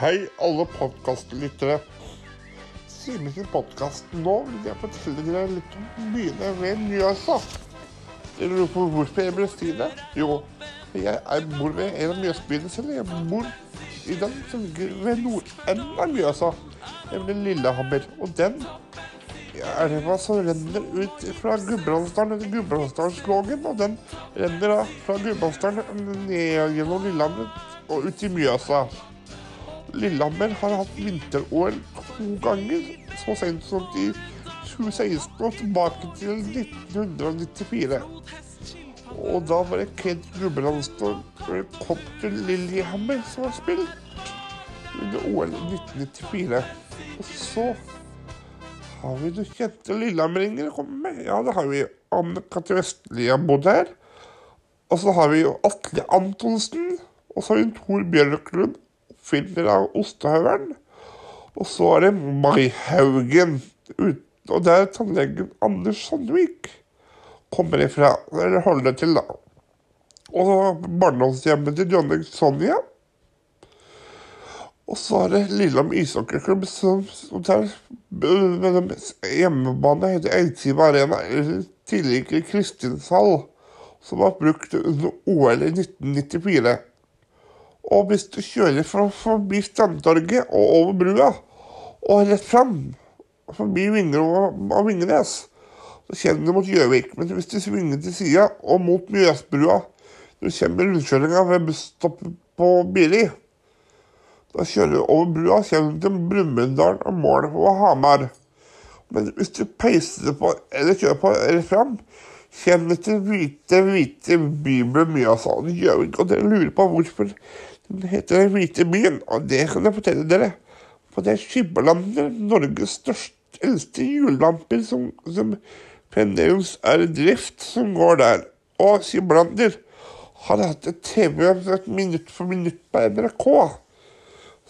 Hei, alle podkastlyttere. Simen sin podkast nå vil jeg fortelle dere litt om byene ved Mjøsa. Dere lurer på hvorfor jeg vil si det? Jo, jeg bor ved en av Mjøsbyene selv. Jeg bor i den som ligger ved nordenden av Mjøsa, nemlig Lillehammer. Og den elva som renner ut fra Gudbrandsdalen eller Gudbrandsdalslågen. Og den renner da fra Gudbrandsdalen ned gjennom Lillehammer og ut i Mjøsa. Lillehammer har hatt vinter-OL to ganger, så sent som i 2016 og tilbake til 1994. Og da var det Kent kom til Lillehammer som var spilt under OL 1994. Og så har vi noen kjente lillehammeringer å komme med. Ja, det har vi. Anne-Cath. Vestli har bodd her. Og så har vi jo Atle Antonsen. Og så har vi Tor Bjørklund, oppfinner av ostehøvelen. Og så er det Mai Haugen. Og der er tannlegen Anders Sandvik kommer ifra. Eller holder til, da. Og så barndomshjemmet til dronning Sonja. Og så er det Lillehammer ishockeyklubb som, som tar hjemmebane heter Eidsiva Arena, eller tidligere Kristinshall, som var brukt under OL i 1994. Og hvis du kjører forbi Strandtorget og over brua, og rett fram, forbi Vinger og Vingenes, så kjenner du mot Gjøvik. Men hvis du svinger til sida og mot Mjøsbrua, når du kommer rundkjøringa ved busstoppet på Biri, da kjører du over brua, kommer du til Brumunddal og målet på Hamar. Men hvis du peiser på, eller kjører på rett fram, kommer du til hvite, hvite bybel Mjøsa og Gjøvik. Og dere lurer på hvorfor den heter Den hvite byen, og det kan jeg fortelle dere. For det er Skibberlander, Norges største, eldste julelamper som, som fremdeles er i drift, som går der. Og Skibberlander har hatt et TV-program heter minutt for minutt på NRK.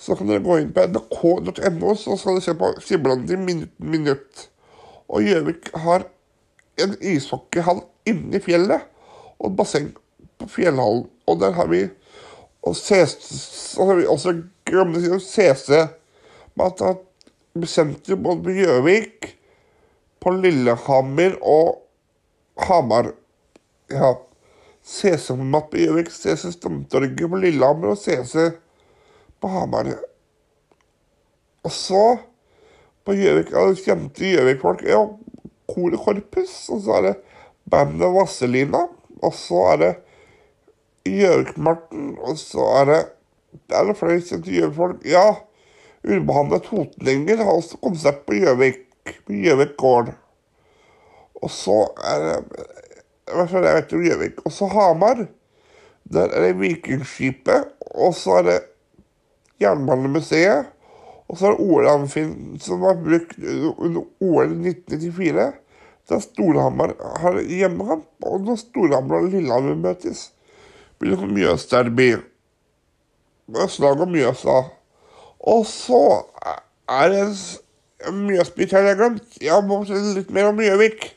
Så kan dere gå inn på nrk.no, så skal dere se på Skibberlander minutt for minutt. Og Gjøvik har en ishockeyhall inni fjellet og basseng på fjellhallen. Og der har vi og CC med at det er sentrum både på Gjøvik, på Lillehammer og Hamar. Ja. CC-mat på Gjøvik, CC Stamtorget på Lillehammer og CC på Hamar. Og så på Gjøvik er det kjente Gjøvik-folk. Ja, Koret Korpus, og så er det bandet Vasselina. Og så er det Gjøvik-Marten, og så er det er det flere kjente Gjøvik-folk. Ja, ubehandlet Totninger har også konsert på Gjøvik, på Gjøvik gård. Og så er det fall jeg vet om Gjøvik. Og så Hamar. Der er det Vikingskipet. Og så er det Jernbanemuseet. Og så er det OL-amfinn som var brukt under OL 1994. Der Storhamar har hjemmekamp, og når Storhamar og Lillehammer møtes, blir det Mjøsderby. Slag om Mjøsa. Og så er det en Mjøsbit jeg har glemt. Jeg må fortelle litt mer om Gjøvik.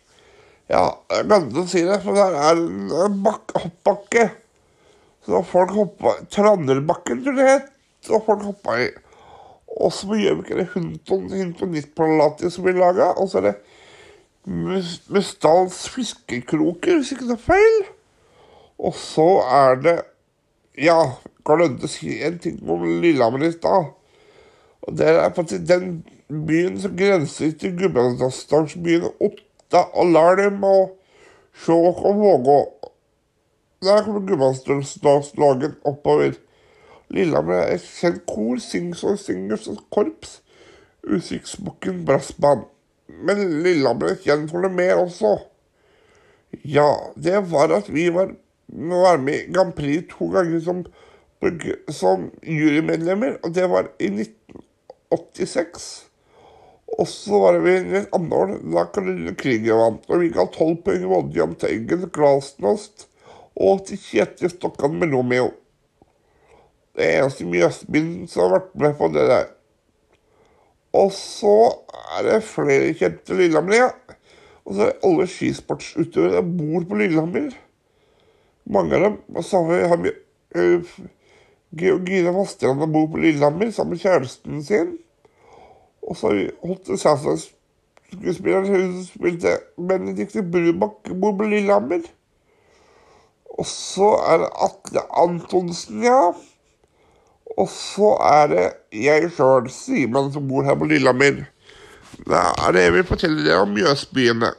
Ja, jeg glemte å si det, for der er en hoppbakke. Så folk hoppa Trandelbakken, tror jeg det het. Og folk hoppa i. Også på Gjøvik er det Hunton Hintonittpalatet som blir laga. Og så er det Mustals fiskekroker, hvis ikke det er feil. Og så er det Ja, glemte å si en ting om Lillehammer i stad. Og det er faktisk den byen som grenser til Gudbrandsdalsbyen Otta og Larm og Skjåk og Vågå. Der kommer Gudbrandsdalslagen oppover. Lillehammer er et kjent kor, sings og singers og korps. Utsiktsbukken Brassband. Men Lillehammer er kjent for det mer også. Ja, det var at vi var være med i Grand Prix to ganger som, som jurymedlemmer, og det var i 1986. Og så var det et annet år da Karoline Krüger vant, og vi ga tolv poeng både Jahn Teigen, Glasnost og til Kjetil Stokkan med Romeo. Det eneste Mjøsbyen som har vært med på det der. Og så er det flere kjente Lillehammer, ja. Og så er det alle skisportsutøvere som bor på Lillehammer. Mange av dem. Så har vi, Georgina Vasteland Vassdrand bor på Lillehammer sammen med kjæresten sin. Og så har vi Hotte Sæsland, skuespilleren hun spilte Benedicte Brubakk, bor på Lillehammer. Og så er det Atle Antonsen, ja. Og så er det jeg sjøl, Simen, som bor her på Lillehammer. Da er det jeg vil fortelle dere om Mjøsbyene.